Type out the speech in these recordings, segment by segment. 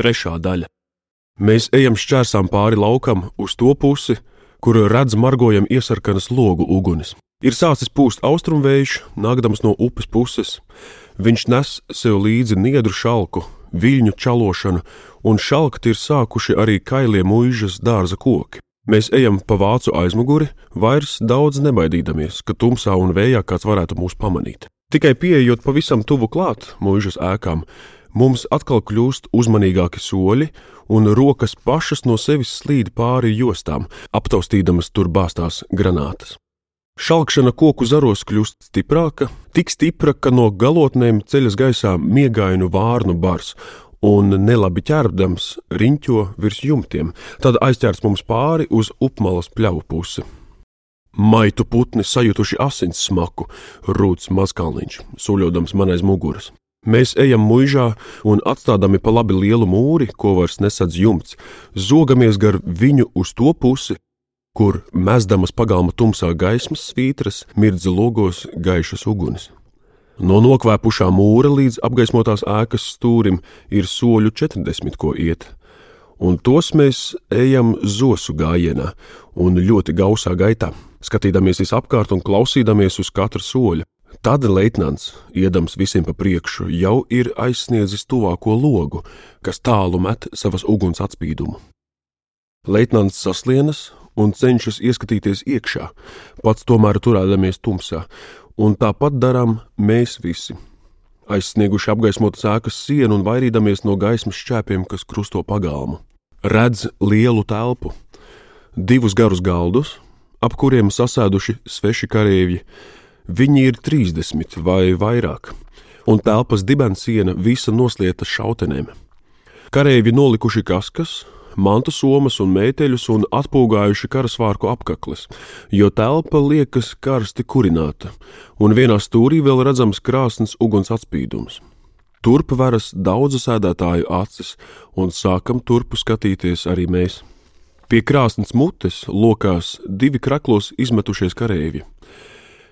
Trešā daļa. Mēs ejam šķērsām pāri laukam uz to pusi, kur redz margojam iesarkanas logu ugunis. Ir sācis pūst austrumvējš, nākdams no upes puses. Viņš nes sev līdzi niedru šalku, viļņu čalošanu, un šalkti ir sākuši arī kailie mūžas dārza koki. Mēs ejam pa vācu aizmuguri, vairs daudz nebaidīdamies, ka tumsā un vējā kāds varētu mūs pamanīt. Tikai pieejot pavisam tuvu klāt mūžas ēkām, mums atkal kļūst uzmanīgāki soļi, un rokas pašas no sevis slīd pāri jostām, aptaustīdamas tur bāztās granātas. Šalkšana koku zaros kļūst stiprāka, tik stipra, ka no galotnēm ceļas gaisā miegainu vārnu bars, un nelabi ķērbdams riņķo virs jumtiem, tad aizķērs mums pāri uz upmalas pļavu pusi. Maitu putni sajutuši asins smaku, rūts mazkalniņš, suļodams man aiz muguras. Mēs ejam mūžā un atstādami pa labi lielu mūri, ko vairs nesadz jumts, zogamies gar viņu uz to pusi, kur mezdamas pagalma tumsā gaismas svītras, mirdz logos gaišas uguns. No nokvēpušā mūra līdz apgaismotās ēkas stūrim ir soļu 40, ko iet, un tos mēs ejam zosu gājienā un ļoti gausā gaitā, skatīdamies visapkārt un klausīdamies uz katra soļa. Tad leitnants, iedams visiem pa priekšu, jau ir aizsniedzis tuvāko logu, kas tālu met savas uguns atspīdumu. Leitnants saslienas un cenšas ieskatīties iekšā, pats tomēr turēdamies tumsā, un tāpat darām mēs visi. Aizsnieguši apgaismotas ēkas sienu un vairīdamies no gaismas šķēpiem, kas krusto pagalmu. Redz lielu telpu, divus garus galdus, ap kuriem sasēduši sveši kareivji, Viņi ir 30 vai vairāk, un telpas dibensiena visa noslieta šautenēm. Kareivi nolikuši kaskas, mantu somas un mēteļus un atpūgājuši karasvārku apkakles, jo telpa liekas karsti kurināta, un vienā stūrī vēl redzams krāsns uguns atspīdums. Turp veras daudzu sēdētāju acis, un sākam turpu skatīties arī mēs. Pie krāsnes mutes lokās divi kraklos izmetušies kareivi.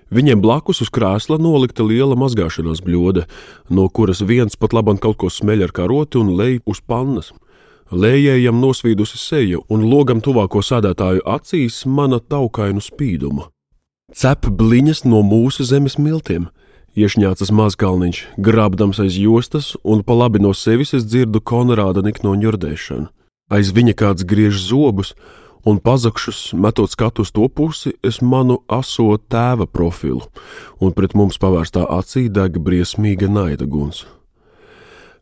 Viņiem blakus uz krēsla nolikta liela mazgāšanās bļoda, no kuras viens pat labam kaut ko smeļ ar karoti un lej uz pannas. Lējējam nosvīdusi seja, un logam tuvāko sēdētāju acīs mana taukainu spīduma. Cep bliņas no mūsu zemes miltiem, iešņācas mazkalniņš, grābdams aiz jostas, un pa labi no sevis es dzirdu Konrāda nikno ņurdēšanu. Aiz viņa kāds griež zobus, un pazakšus metot skatu uz to pusi, es manu aso tēva profilu, un pret mums pavērstā acī deg briesmīga naida guns.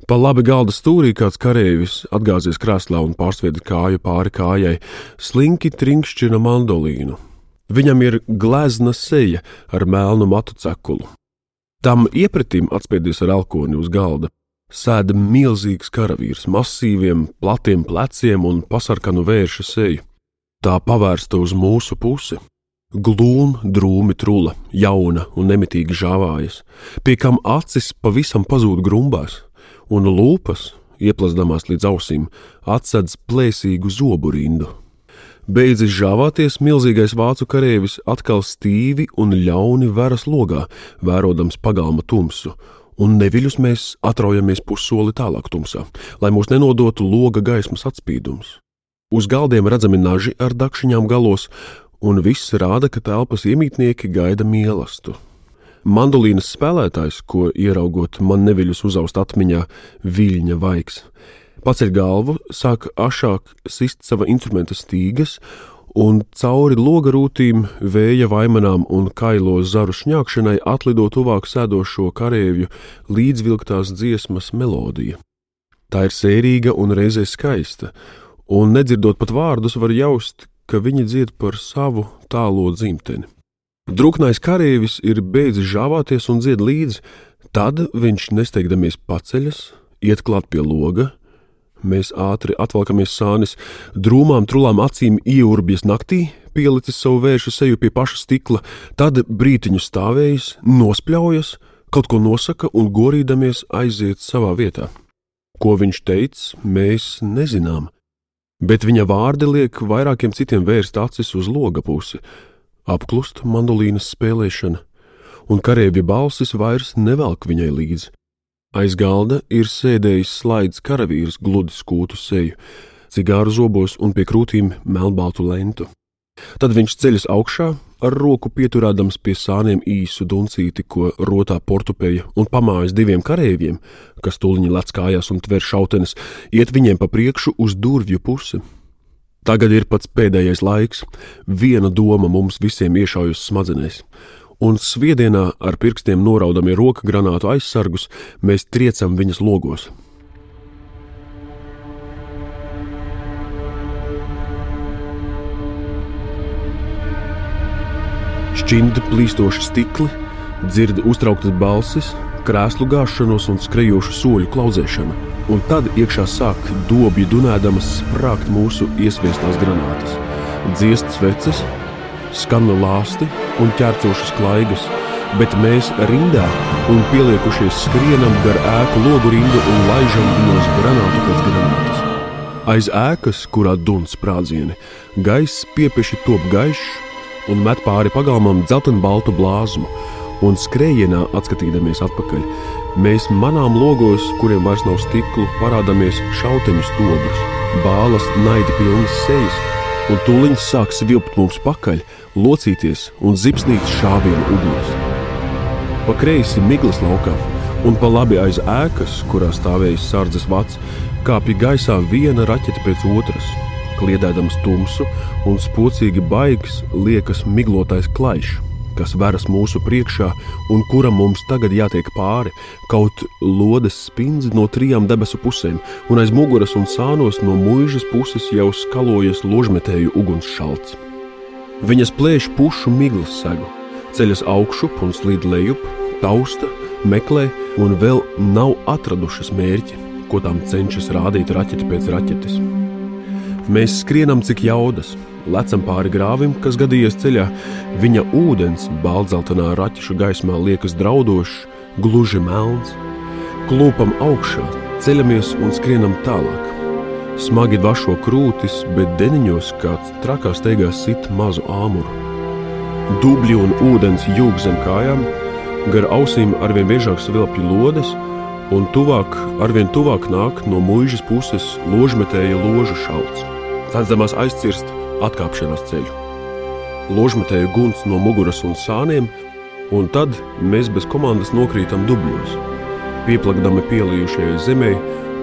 Pa labi galda stūrī kāds kareivis atgāzies krēslā un pārsvieda kāju pāri kājai, slinki trinkšķina mandolīnu. Viņam ir glezna seja ar melnu matu cekulu. Tam iepratīm atspiedies ar elkoni uz galda. Sēda milzīgs karavīrs, masīviem, platiem pleciem un pasarkanu vērša seju tā pavērsta uz mūsu pusi. Glūma, drūmi trula, jauna un nemitīgi žāvājas, pie kam acis pavisam pazūd grumbās, un lūpas, ieplazdamās līdz ausīm, atsedz plēsīgu zobu rindu. Beidzis žāvāties, milzīgais vācu kareivis atkal stīvi un ļauni veras logā, vērodams pagalma tumsu, un neviļus mēs atraujamies pussoli tālāk tumsā, lai mūs nenodotu loga gaismas atspīdums. Uz galdiem redzami naži ar dakšiņām galos, un viss rāda, ka telpas iemītnieki gaida mīlestību. Mandolīnas spēlētājs, ko ieraugot man neviļus uzaust atmiņā, viļņa vaigs. Paceļ galvu, sāk ašāk sist sava instrumenta stīgas, un cauri loga rūtīm, vēja vaimanām un kailo zaru šņākšanai atlido tuvāk sēdošo kareivju līdzvilktās dziesmas melodija. Tā ir sērīga un reizē skaista, un nedzirdot pat vārdus, var jaust, ka viņi dzied par savu tālo dzimteni. Druknais karavīrs ir beidzis žāvāties un dzied līdzi, tad viņš nesteigdamies paceļas, iet klāt pie loga. Mēs ātri atvelkamies sānis, drūmām, trulām acīm ieurbjas naktī, pielicis savu vēršu seju pie paša stikla, tad brītiņu stāvējis, nospļaujas, kaut ko nosaka un gorīdamies aiziet savā vietā. Ko viņš teica, mēs nezinām bet viņa vārdi liek vairākiem citiem vērst acis uz loga pusi, apklust mandolīnas spēlēšana, un kareivja balsis vairs nevelk viņai līdzi. Aiz galda ir sēdējis slaids karavīrs, gludi skūtu seju, cigāru zobos un pie krūtīm melnbaltu lentu. Tad viņš ceļas augšā, ar roku pieturēdams pie sāniem īsu duncīti, ko rotā portupēja, un pamājas diviem kareiviem, kas tuliņi lec kājās un tver šautenes, iet viņiem pa priekšu uz durvju pusi. Tagad ir pats pēdējais laiks, viena doma mums visiem iešaujas smadzenēs, un sviedienā ar pirkstiem noraudamie roka granātu aizsargus mēs triecam viņas logos. Šķinda plīstoši stikli, dzird uztrauktas balsis, krēslu gāšanos un skrejošu soļu klaudzēšanu, un tad iekšā sāk dobju dunēdamas sprāgt mūsu iesviestās granātas. Dziest sveces, skan lāsti un ķērcošas klaigas, bet mēs rindā un pieliekušies skrienam gar ēku logu rindu un laižam viņos granātu pēc granātas. Aiz ēkas, kurā dun sprādzieni, gaiss piepieši top gaišs un met pāri pagalmam dzeltenbaltu blāzmu, un skrējienā atskatīdamies atpakaļ, mēs manām logos, kuriem vairs nav stiklu, parādāmies šauteņu stobus, bālas naidi pilnas sejas, un tūliņš sāk svilpt mums pakaļ, locīties un zipsnīt šāvienu uguns. Pa kreisi miglas laukā, un pa labi aiz ēkas, kurā stāvējis sardzes vats, kāpja gaisā viena raķete pēc otras, kliedēdams tumsu un spocīgi baigs liekas miglotais klaišs, kas veras mūsu priekšā un kuram mums tagad jātiek pāri, kaut lodes spindzi no trijām debesu pusēm, un aiz muguras un sānos no mūžas puses jau skalojas ložmetēju ugunsšalts. Viņas plēš pušu miglas segu, ceļas augšup un slīd lejup, tausta, meklē un vēl nav atradušas mērķi, ko tām cenšas rādīt raķeti pēc raķetes. Mēs skrienam cik jaudas, lecam pāri grāvim, kas gadījies ceļā. Viņa ūdens baltzeltenā raķešu gaismā liekas draudošs, gluži melns. Klūpam augšā, ceļamies un skrienam tālāk. Smagi vašo krūtis, bet deniņos kāds trakā steigā sit mazu āmuru. Dubļi un ūdens jūg zem kājām, gar ausīm arvien biežāk svilpju lodes, un tuvāk, arvien tuvāk nāk no mūžas puses ložmetēja ložu šauts censdamās aizcirst atkāpšanās ceļu. Ložmetēju guns no muguras un sāniem, un tad mēs bez komandas nokrītam dubļos, pieplakdami pielījušajai zemē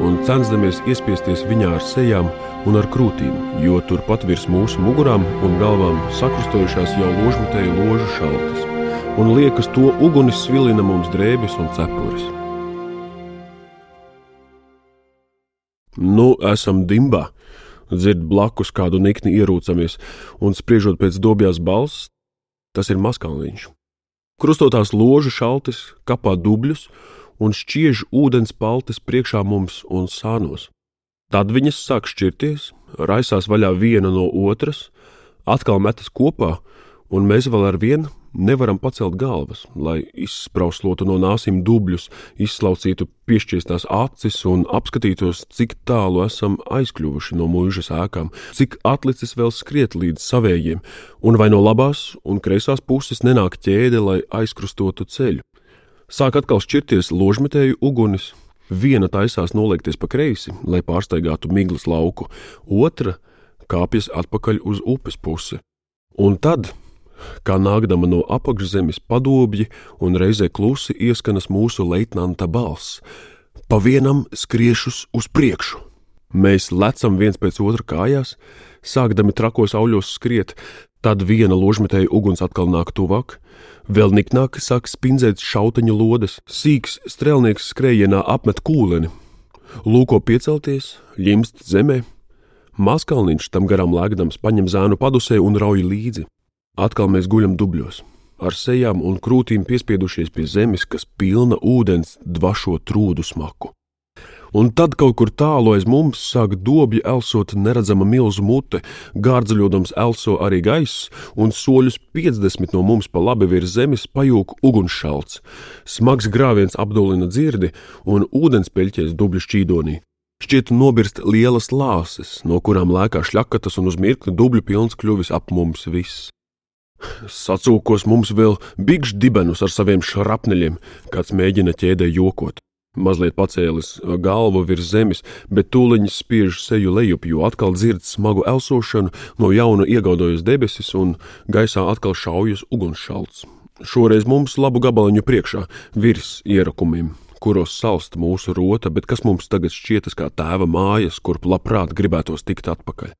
un censdamies iespiesties viņā ar sejām un ar krūtīm, jo turpat virs mūsu mugurām un galvām sakrustojušās jau ložmetēju ložu šaltas, un liekas, to ugunis svilina mums drēbes un cepures. Nu, esam dimbā, dzird blakus kādu nikni ierūcamies, un spriežot pēc dobjās balss, tas ir maskalniņš. Krustotās ložu šaltis, kapā dubļus un šķiež ūdens paltis priekšā mums un sānos. Tad viņas sāk šķirties, raisās vaļā viena no otras, atkal metas kopā, un mēs vēl ar vienu nevaram pacelt galvas, lai izsprauslotu no nāsīm dubļus, izslaucītu piešķiestās acis un apskatītos, cik tālu esam aizkļuvuši no mūžas ēkām, cik atlicis vēl skriet līdz savējiem, un vai no labās un kreisās puses nenāk ķēde, lai aizkrustotu ceļu. Sāk atkal šķirties ložmetēju ugunis, viena taisās noliekties pa kreisi, lai pārsteigātu miglas lauku, otra kāpjas atpakaļ uz upes pusi. Un tad kā nākdama no apakšzemes padobji un reizē klusi ieskanas mūsu leitnanta balss. Pa vienam skriešus uz priekšu. Mēs lecam viens pēc otra kājās, sākdami trakos auļos skriet, tad viena ložmetēja uguns atkal nāk tuvāk, vēl niknāk sāk spindzēt šauteņu lodes, sīks strēlnieks skrējienā apmet kūleni, lūko piecelties, ļimst zemē. Maskalniņš tam garām lēkdams paņem zēnu padusē un rauj līdzi. Atkal mēs guļam dubļos, ar sejām un krūtīm piespiedušies pie zemes, kas pilna ūdens dvašo trūdu smaku. Un tad kaut kur tālu aiz mums sāk dobji elsot neredzama milzu mute, gārdzaļodams elso arī gaiss, un soļus 50 no mums pa labi virs zemes pajūg ugunšalts. Smags grāviens apdulina dzirdi, un ūdenspeļķēs dubļu šķīdonī. Šķiet, nobirst lielas lāses, no kurām lēkā šļakatas, un uz mirkli dubļu pilns kļuvis ap mums viss. Sacūkos mums vēl bigžu dibenus ar saviem šrapneļiem, kāds mēģina ķēdē jokot. mazliet pacēlis galvu virs zemes, bet tūliņš spiež seju lejup, jo atkal dzird smagu elsošanu, no jauna iegaudojas debesis un gaisā atkal šaujas ugunsšalts. Šoreiz mums labu gabaliņu priekšā, virs ierakumiem, kuros salst mūsu rota, bet kas mums tagad šķietas kā tēva mājas, kurp labprāt gribētos tikt atpakaļ.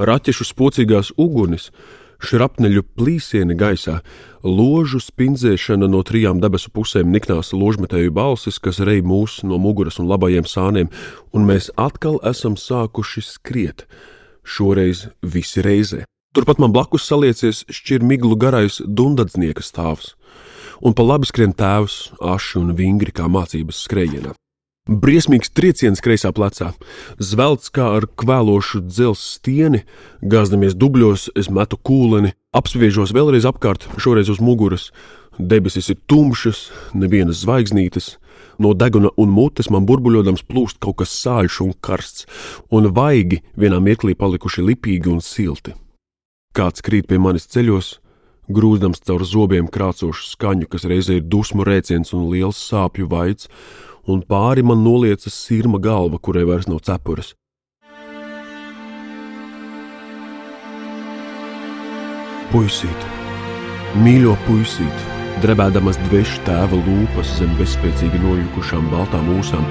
Raķešu spocīgās ugunis šrapneļu plīsieni gaisā, ložu spindzēšana no trijām debesu pusēm niknās ložmetēju balsis, kas rej mūs no muguras un labajiem sāniem, un mēs atkal esam sākuši skriet, šoreiz visi reizē. Turpat man blakus saliecies šķirmiglu garais dundadznieka stāvs, un pa labi skrien tēvs, aši un vingri kā mācības skrējienā. Briesmīgs trieciens kreisā plecā, zvelts kā ar kvēlošu dzelzceļa stieni, gāzdamies dubļos, es metu kūleni, apspiežos vēlreiz apkārt, šoreiz uz muguras. Debesis ir tumšas, nevienas zvaigznītes, no deguna un mutes man burbuļodams plūst kaut kas sāļš un karsts, un vaigi vienā mirklī palikuši lipīgi un silti. Kāds krīt pie manis ceļos, grūzdams caur zobiem krācošu skaņu, kas reizē ir dusmu rēciens un liels sāpju vaids, un pāri man noliecas sirma galva, kurai vairs nav cepures. Puisīt, mīļo puisīt, drebēdamas dvešu tēva lūpas zem bezspēcīgi nojukušām baltām ūsām,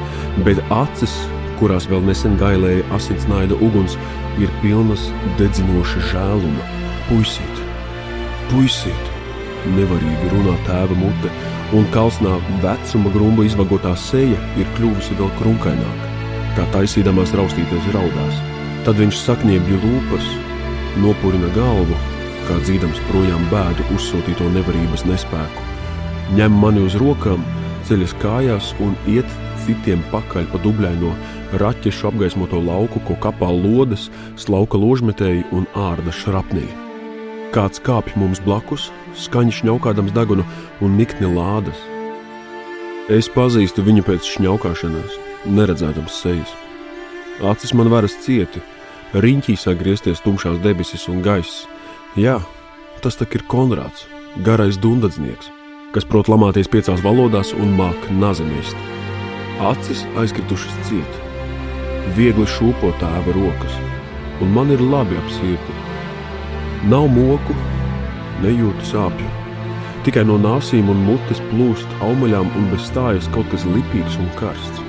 bet acis, kurās vēl nesen gailēja asinsnaida uguns, ir pilnas dedzinoša žēluma. Puisīt, puisīt, nevarīgi runā tēva mute un kalsnā vecuma grumba izvagotā seja ir kļuvusi vēl krunkaināka. Kā taisīdamās raustīties raudās, tad viņš sakniebja lūpas, nopurina galvu, kā dzīdams projām bēdu uzsūtīto nevarības nespēku. Ņem mani uz rokām, ceļas kājās un iet citiem pakaļ pa dubļaino raķešu apgaismoto lauku, ko kapā lodes, slauka ložmetēji un ārda šrapnī. Kāds kāpj mums blakus, skaņi šņaukādams degunu un nikni lādas. Es pazīstu viņu pēc šņaukāšanās, neredzēdams sejas. Acis man varas cieti, riņķī sāk griezties tumšās debesis un gaiss. Jā, tas tak ir Konrāds, garais dundadznieks, kas prot lamāties piecās valodās un māk nazemēst. Acis aizkritušas ciet, viegli šūpo tēva rokas, un man ir labi ap sirdi. Nav moku, nejūtu sāpju. Tikai no nāsīm un mutes plūst augaļām un bez stājas kaut kas lipīgs un karsts.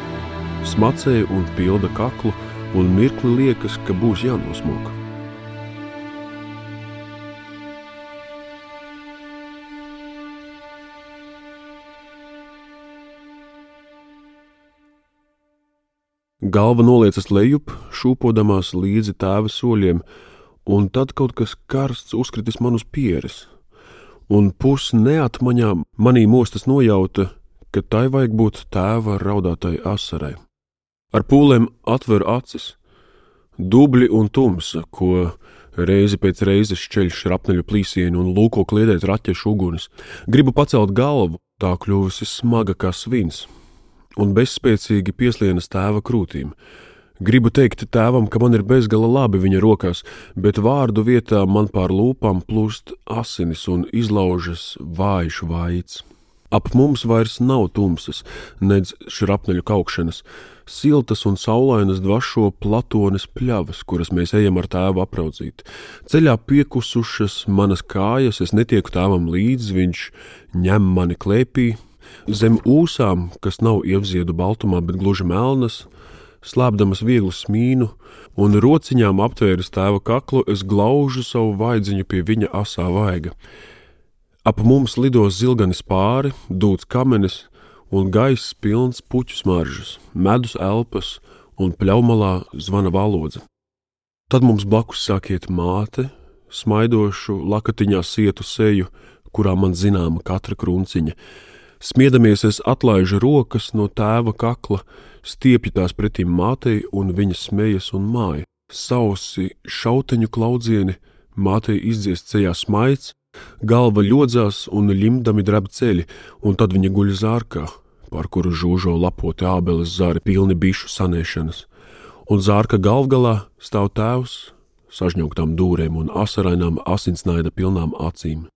Smacēja un pilda kaklu, un mirkli liekas, ka būs jānosmok. Galva noliecas lejup, šūpodamās līdzi tēva soļiem, un tad kaut kas karsts uzkritis man uz pieres, un pus neatmaņā manī mostas nojauta, ka tai vajag būt tēva raudātai asarai. Ar pūlēm atver acis, dubļi un tumsa, ko reizi pēc reizes šķeļ šrapneļu plīsienu un lūko kliedēt raķešu uguns. Gribu pacelt galvu, tā kļuvusi smaga kā svins, un bezspēcīgi pieslienas tēva krūtīm. Gribu teikt tēvam, ka man ir bezgala labi viņa rokās, bet vārdu vietā man pār lūpām plūst asinis un izlaužas vājš vaids. Ap mums vairs nav tumsas, nedz šrapneļu kaukšanas, siltas un saulainas dvašo platones pļavas, kuras mēs ejam ar tēvu apraudzīt. Ceļā piekusušas manas kājas, es netieku tēvam līdzi, viņš ņem mani klēpī, zem ūsām, kas nav ievziedu baltumā, bet gluži melnas, slēpdamas vieglu smīnu un rociņām aptvēris tēva kaklu, es glaužu savu vaidziņu pie viņa asā vaiga. Ap mums lido zilganis pāri, dūts kamenis un gaiss pilns puķu smaržas, medus elpas un pļaumalā zvana valodze. Tad mums blakus sāk iet māte, smaidošu lakatiņā sietu seju, kurā man zināma katra krunciņa. Smiedamies, es atlaižu rokas no tēva kakla, stiepju tās pretim mātei, un viņa smejas un māja. Sausi šauteņu klaudzieni, mātei izdziest ceļā smaids, galva ļodzās un limdami drab ceļi, un tad viņa guļ zārkā, par kuru žūžo lapoti ābeles zāri pilni bišu sanēšanas, un zārka galvgalā stāv tēvs, sažņauktām dūrēm un asarainām asinsnaida pilnām acīm.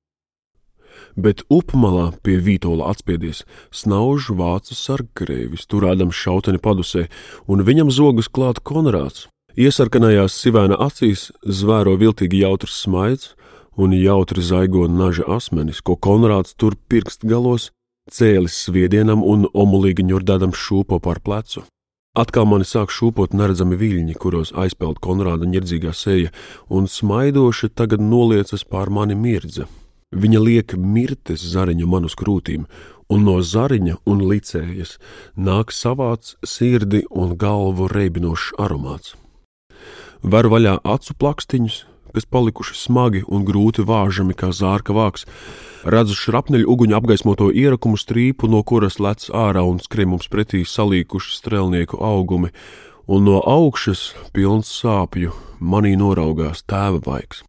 Bet upmalā pie Vītola atspiedies snaužs vācu sargkrēvis, turēdams šauteni padusē, un viņam zogus klāt Konrāds. Iesarkanajās sivēna acīs zvēro viltīgi jautrs smaids un jautri zaigo naža asmenis, ko Konrāds tur pirkst galos, cēlis sviedienam un omulīgi ņurdādams šūpo par plecu. Atkal mani sāk šūpot neredzami viļņi, kuros aizpeld Konrāda ņerdzīgā seja, un smaidoši tagad noliecas pār mani mirdze. Viņa liek mirtes zariņu manus krūtīm, un no zariņa un licējas nāk savāds sirdi un galvu reibinošs aromāts. Ver vaļā acu plakstiņus, kas palikuši smagi un grūti vāžami kā zārka vāks. Redzu šrapneļu uguņu apgaismoto ierakumu strīpu, no kuras lec ārā un skrien mums pretī salīkuši strēlnieku augumi, un no augšas, pilns sāpju, manī noraugās tēva vaigs.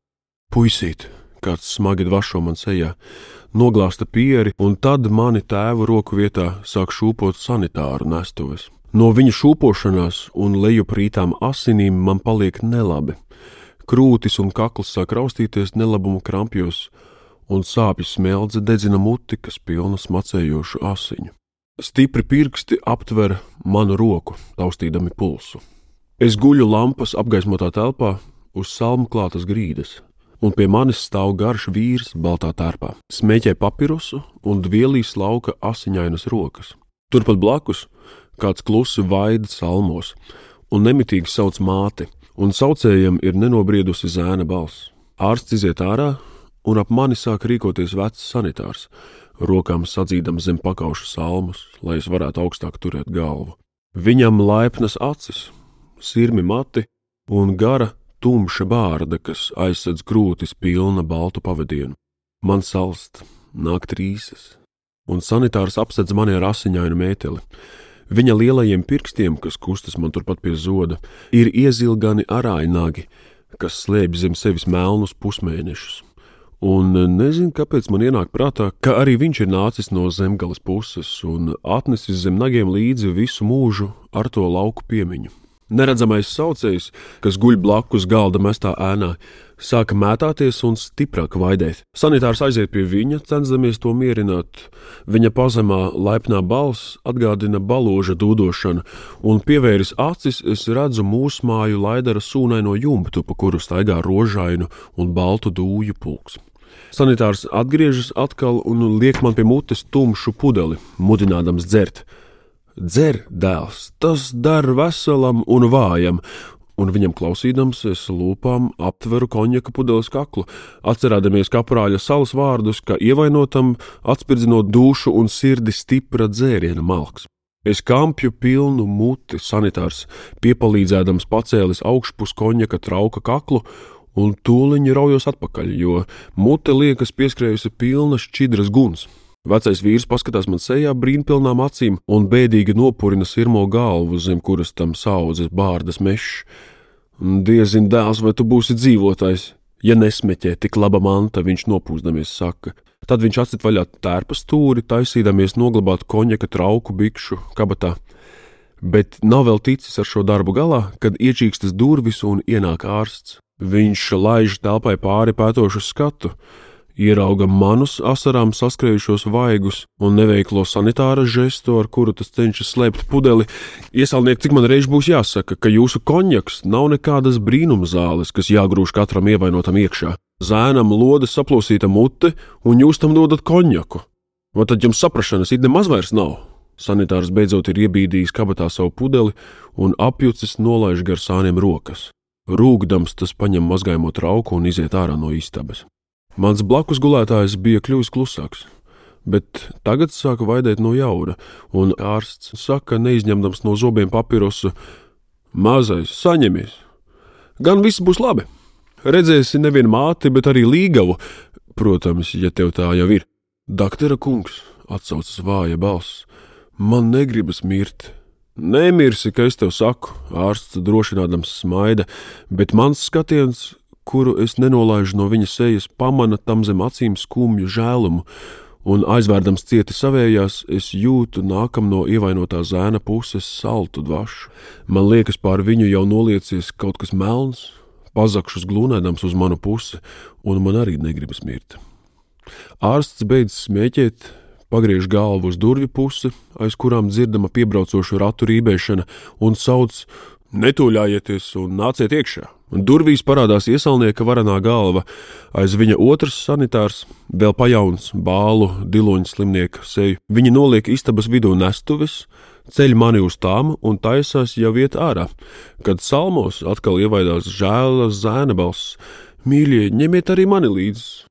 Puisīt, kāds smagi dvašo man sejā, noglāsta pieri, un tad mani tēva roku vietā sāk šūpot sanitāru nestuves. No viņa šūpošanās un lejuprītām asinīm man paliek nelabi krūtis un kakls sāk raustīties nelabumu krampjos, un sāpju smeldze dedzina muti, kas pilna smacējošu asiņu. Stipri pirksti aptver manu roku, taustīdami pulsu. Es guļu lampas apgaismotā telpā uz salmu klātas grīdas, un pie manis stāv garš vīrs baltā tērpā, smēķē papirusu un dvielīs lauka asiņainas rokas. Turpat blakus kāds klusi vaida salmos un nemitīgi sauc māti, un saucējiem ir nenobriedusi zēna balss. Ārsts iziet ārā, un ap mani sāk rīkoties vecs sanitārs, rokām sadzīdams zem pakauša salmus, lai es varētu augstāk turēt galvu. Viņam laipnas acis, sirmi mati un gara tumša bārda, kas aizsedz krūtis pilna baltu pavadienu. Man salst, nāk trīsas, un sanitārs apsedz mani ar asiņainu mēteli. Viņa lielajiem pirkstiem, kas kustas man turpat pie zoda, ir iezilgani arāņnagi, kas slēpj zem sevis melnus pusmēnešus. Un nezinu, kāpēc man ienāk prātā, ka arī viņš ir nācis no zemgales puses un atnesis zem nagiem līdzi visu mūžu ar to lauku piemiņu. Neredzamais saucējs, kas guļ blakus galda mestā ēnā, sāka mētāties un stiprāk vaidēt. Sanitārs aiziet pie viņa, censdamies to mierināt. Viņa pazemā, laipnā balss atgādina baloža dūdošanu, un pievēris acis, es redzu mūsu māju laidara sūnaino jumtu, pa kuru staigā rožainu un baltu dūju pulks. Sanitārs atgriežas atkal un liek man pie mutes tumšu pudeli, mudinādams dzert. Dzer, dēls, tas der veselam un vājam, un viņam klausīdams, es lūpām aptveru konjaka pudeles kaklu, atcerēdamies kaprāļa salas vārdus, ka ievainotam atspirdzinot dušu un sirdi stipra dzēriena malks. Es kampju pilnu muti, sanitārs, piepalīdzēdams pacēlis augšpus konjaka trauka kaklu, un tūliņi raujos atpakaļ, jo mute liekas pieskrējusi pilna šķidras guns. Vecais vīrs paskatās man sejā brīnpilnām acīm un bēdīgi nopurina sirmo galvu, zem kuras tam saudzes bārdas mešs. Diezin, dēls, vai tu būsi dzīvotājs? Ja nesmeķē tik laba manta, viņš nopūsdamies saka. Tad viņš atsit vaļā tērpa stūri, taisīdamies noglabāt konjaka trauku bikšu kabatā. Bet nav vēl ticis ar šo darbu galā, kad iečīkstas durvis un ienāk ārsts. Viņš laiž telpai pāri pētošu skatu ierauga manus asarām saskrējušos vaigus un neveiklo sanitāra žestu, ar kuru tas cenšas slēpt pudeli. Iesalniek, cik man reiz būs jāsaka, ka jūsu konjaks nav nekādas brīnumzāles, kas jāgrūž katram ievainotam iekšā. Zēnam lode saplosīta mute, un jūs tam dodat konjaku. Vai tad jums saprašanas it nemaz vairs nav? Sanitārs beidzot ir iebīdījis kabatā savu pudeli un apjucis nolaiž gar sāniem rokas. Rūgdams tas paņem mazgājumu trauku un iziet ārā no istabas. Mans blakus gulētājs bija kļuvis klusāks, bet tagad sāka vaidēt no jauna, un ārsts saka, neizņemdams no zobiem papirosu: Mazais, saņemies! Gan viss būs labi! Redzēsi nevienu māti, bet arī līgavu, protams, ja tev tā jau ir. Daktere kungs, atsaucas vāja balss, man negribas mirt. Nemirsi, ka es tev saku, ārsts drošinādams smaida, bet mans skatiens kuru es nenolaižu no viņa sejas, pamana tam zem acīm skumju žēlumu, un aizvērdams cieti savējās, es jūtu nākam no ievainotā zēna puses saltu dvašu. Man liekas, pār viņu jau noliecies kaut kas melns, pazakšus glūnēdams uz manu pusi, un man arī negribas mirt. Ārsts beidz smēķēt, pagriež galvu uz durvju pusi, aiz kurām dzirdama piebraucošu ratu rībēšana, un sauc: Netūļājieties un nāciet iekšā! Durvīs parādās iesaulnieka varanā galva, aiz viņa otrs sanitārs, vēl pajauns, bālu, diloņa slimnieka seju. Viņi noliek istabas vidū nestuves, ceļ mani uz tām un taisās jau iet ārā, kad salmos atkal ievaidās žēla zēna balss: Mīļie, ņemiet arī mani līdzi!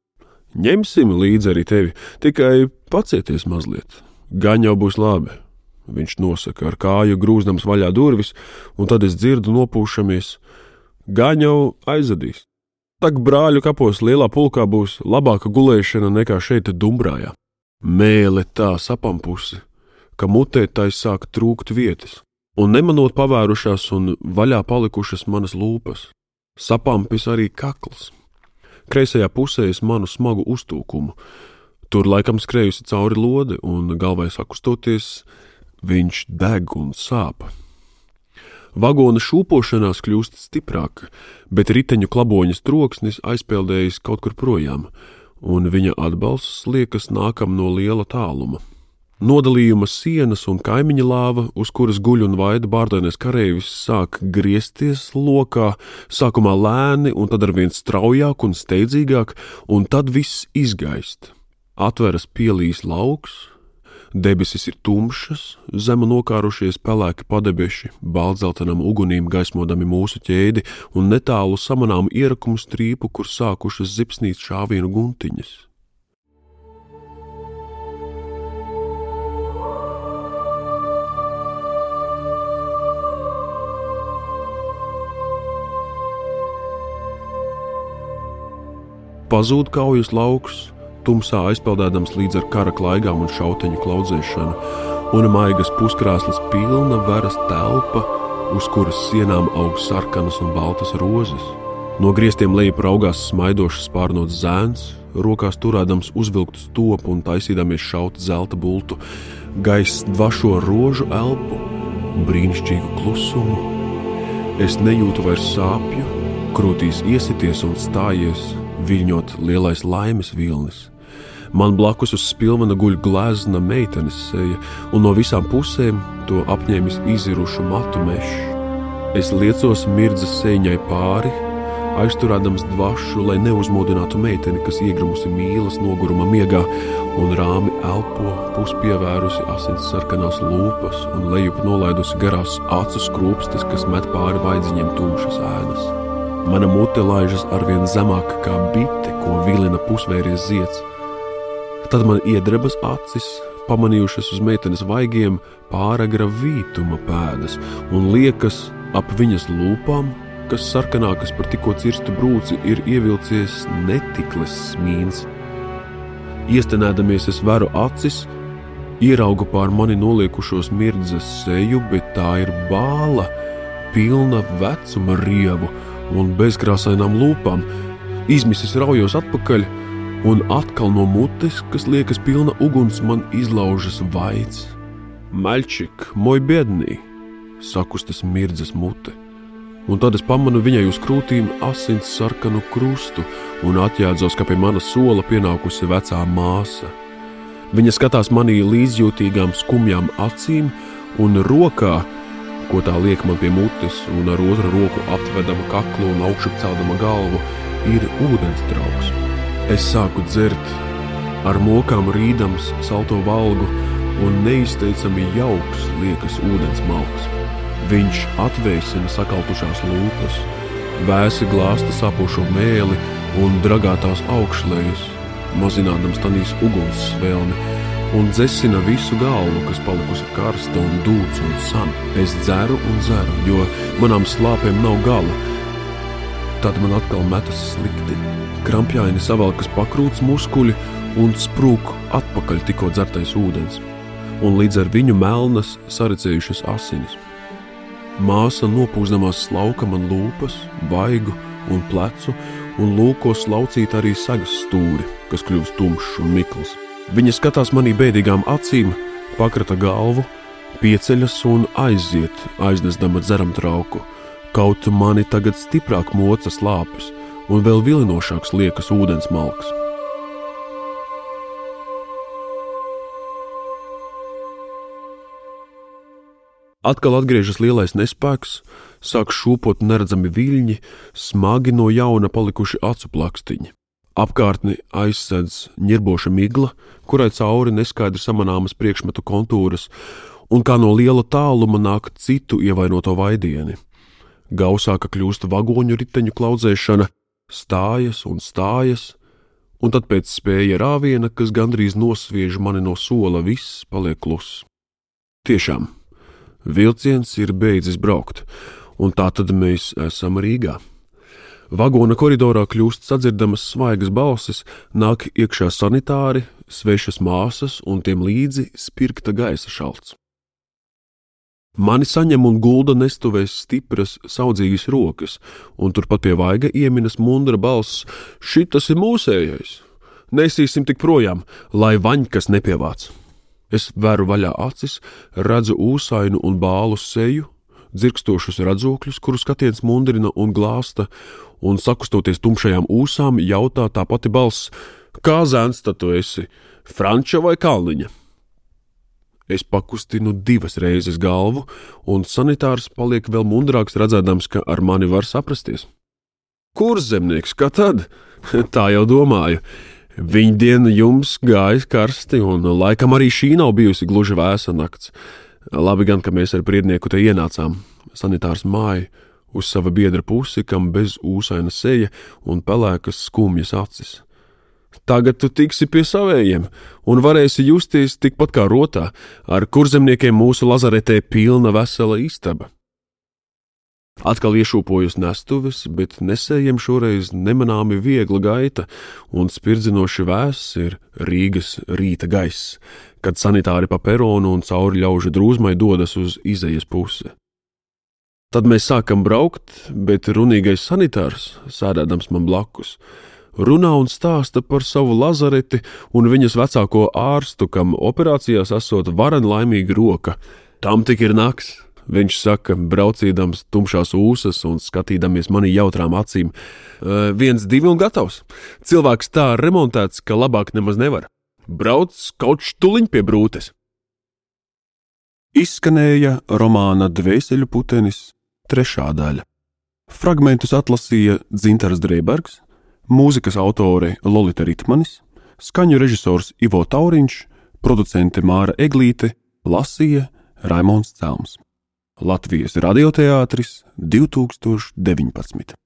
Ņemsim līdzi arī tevi, tikai pacieties mazliet, gan jau būs labi. Viņš nosaka ar kāju grūzdams vaļā durvis, un tad es dzirdu nopūšamies gan jau aizadīs. Tak brāļu kapos lielā pulkā būs labāka gulēšana nekā šeit dumbrājā. Mēle tā sapampusi, ka mutē tai sāk trūkt vietas, un nemanot pavērušās un vaļā palikušas manas lūpas, sapampis arī kakls. Kreisajā pusē es manu smagu uztūkumu, tur laikam skrējusi cauri lode, un galvai sakustoties, viņš deg un sāp. Vagona šūpošanās kļūst stiprāka, bet riteņu klaboņas troksnis aizpeldējas kaut kur projām, un viņa atbalsts liekas nākam no liela tāluma. Nodalījuma sienas un kaimiņa lāva, uz kuras guļ un vaida bārdainais kareivis, sāk griezties lokā, sākumā lēni, un tad ar vien straujāk un steidzīgāk, un tad viss izgaist. Atveras pielīs lauks, Debesis ir tumšas, zemu nokārušies pelēki padebeši, baltzeltenam ugunīm gaismodami mūsu ķēdi un netālu samanām ierakumu strīpu, kur sākušas zipsnīt šāvienu guntiņas. Pazūd kaujas lauks, tumsā aizpeldēdams līdz ar kara klaigām un šauteņu klaudzēšanu, un maigas puskrāslas pilna veras telpa, uz kuras sienām aug sarkanas un baltas rozes. No griestiem lejup raugās smaidošs spārnots zēns, rokās turēdams uzvilktu stopu un taisīdamies šaut zelta bultu, gaiss dvašo rožu elpu, brīnišķīgu klusumu. Es nejūtu vairs sāpju, krūtīs iesities un stājies, viļņot lielais laimes vilnis. Man blakus uz spilvena guļ glezna meitenes seja, un no visām pusēm to apņēmis izirušu matu mežs. Es liecos mirdzas sēņai pāri, aizturēdams dvašu, lai neuzmodinātu meiteni, kas iegrumusi mīlas noguruma miegā un rāmi elpo, puspievērusi asins sarkanās lūpas un lejup nolaidusi garās acu skrūpstas, kas met pāri vaidziņiem tumšas ēnas. Mana mute laižas arvien zemāk kā bite, ko vilina pusvēries zieds. Tad man iedrebas acis, pamanījušas uz meitenes vaigiem pāragra vītuma pēdas, un liekas ap viņas lūpām, kas sarkanākas par tikko cirstu brūci, ir ievilcies netikles smīns. Iestenēdamies, es veru acis, ieraugu pār mani noliekušos mirdzas seju, bet tā ir bāla, pilna vecuma rievu un bezkrāsainām lūpām. Izmisis raujos atpakaļ, un atkal no mutes, kas liekas pilna uguns, man izlaužas vaids. Maļčik, moj biednī, sakustas mirdzas mute, un tad es pamanu viņai uz krūtīm asins sarkanu krustu un atjēdzos, ka pie mana sola pienākusi vecā māsa. Viņa skatās manī līdzjūtīgām skumjām acīm un rokā, ko tā liek man pie mutes, un ar otru roku aptvedama kaklu un augšup celdama galvu, ir ūdens trauks. Es sāku dzert, ar mokām rīdams salto valgu, un neizteicami jauks liekas ūdens malks. Viņš atvēsina sakaltušās lūpas, vēsi glāsta sapošo mēli un dragātās augšlējas, mazinādams tanīs uguns svēlni, un dzesina visu galvu, kas palikusi karsta un dūts un san. Es dzeru un dzeru, jo manām slāpēm nav gala. Tad man atkal metas slikti krampjaini savalkas pakrūts muskuļi un sprūk atpakaļ tikko dzertais ūdens, un līdz ar viņu melnas saredzējušas asinis. Māsa nopūzdamās slauka man lūpas, vaigu un plecu, un lūko slaucīt arī sagas stūri, kas kļūst tumšs un mikls. Viņa skatās manī bēdīgām acīm, pakrata galvu, pieceļas un aiziet, aiznesdama dzeram trauku. Kaut mani tagad stiprāk mocas lāpes, un vēl vilinošāks liekas ūdens malks. Atkal atgriežas lielais nespēks, sāk šūpot neredzami viļņi, smagi no jauna palikuši acu plakstiņi. Apkārtni aizsedz ņirboša migla, kurai cauri neskaidri samanāmas priekšmetu kontūras, un kā no liela tāluma nāk citu ievainoto vaidieni. Gausāka kļūst vagoņu riteņu klaudzēšana, stājas un stājas, un tad pēc spēja rāviena, kas gandrīz nosviež mani no sola, viss paliek kluss. Tiešām, vilciens ir beidzis braukt, un tā tad mēs esam Rīgā. Vagona koridorā kļūst sadzirdamas svaigas balsis, nāk iekšā sanitāri, svešas māsas un tiem līdzi spirkta gaisa šalts. Mani saņem un gulda nestuvēs stipras, saudzīgas rokas, un turpat pie vaiga ieminas mundra balss: Šitas ir mūsējais! Nesīsim tik projām, lai vaņkas nepievāc! Es veru vaļā acis, redzu ūsainu un bālu seju, dzirkstošus radzokļus, kurus skatiens mundrina un glāsta, un sakustoties tumšajām ūsām, jautā tā pati balss: Kā zēns tad tu esi? Franča vai Kalniņa? Es pakustinu divas reizes galvu, un sanitārs paliek vēl mundrāks, redzēdams, ka ar mani var saprasties. Kur zemnieks, kā tad? Tā jau domāju. Viņa diena jums gājas karsti, un laikam arī šī nav bijusi gluži vēsa nakts. Labi gan, ka mēs ar priednieku te ienācām. Sanitārs māja uz sava biedra pusi, kam bez ūsaina seja un pelēkas skumjas acis. Tagad tu tiksi pie savējiem un varēsi justies tikpat kā rotā, ar kurzemniekiem mūsu lazaretē pilna vesela istaba. Atkal iešūpojos nestuves, bet nesējiem šoreiz nemanāmi viegla gaita, un spirdzinoši vēss ir Rīgas rīta gaiss, kad sanitāri pa peronu un cauri ļaužu drūzmai dodas uz izejas pusi. Tad mēs sākam braukt, bet runīgais sanitārs, sēdēdams man blakus, runā un stāsta par savu lazareti un viņas vecāko ārstu, kam operācijās esot varen laimīga roka. Tam tik ir nakts, viņš saka, braucīdams tumšās ūsas un skatīdamies manī jautrām acīm. E, viens, divi un gatavs. Cilvēks tā remontēts, ka labāk nemaz nevar. Brauc kaut štuliņ pie brūtes. Izskanēja romāna Dvēseļu putenis, trešā daļa. Fragmentus atlasīja Dzintars Dreibergs, mūzikas autore Lolita Ritmanis, skaņu režisors Ivo Tauriņš, producente Māra Eglīte, lasīja Raimons Celms. Latvijas radioteātris 2019.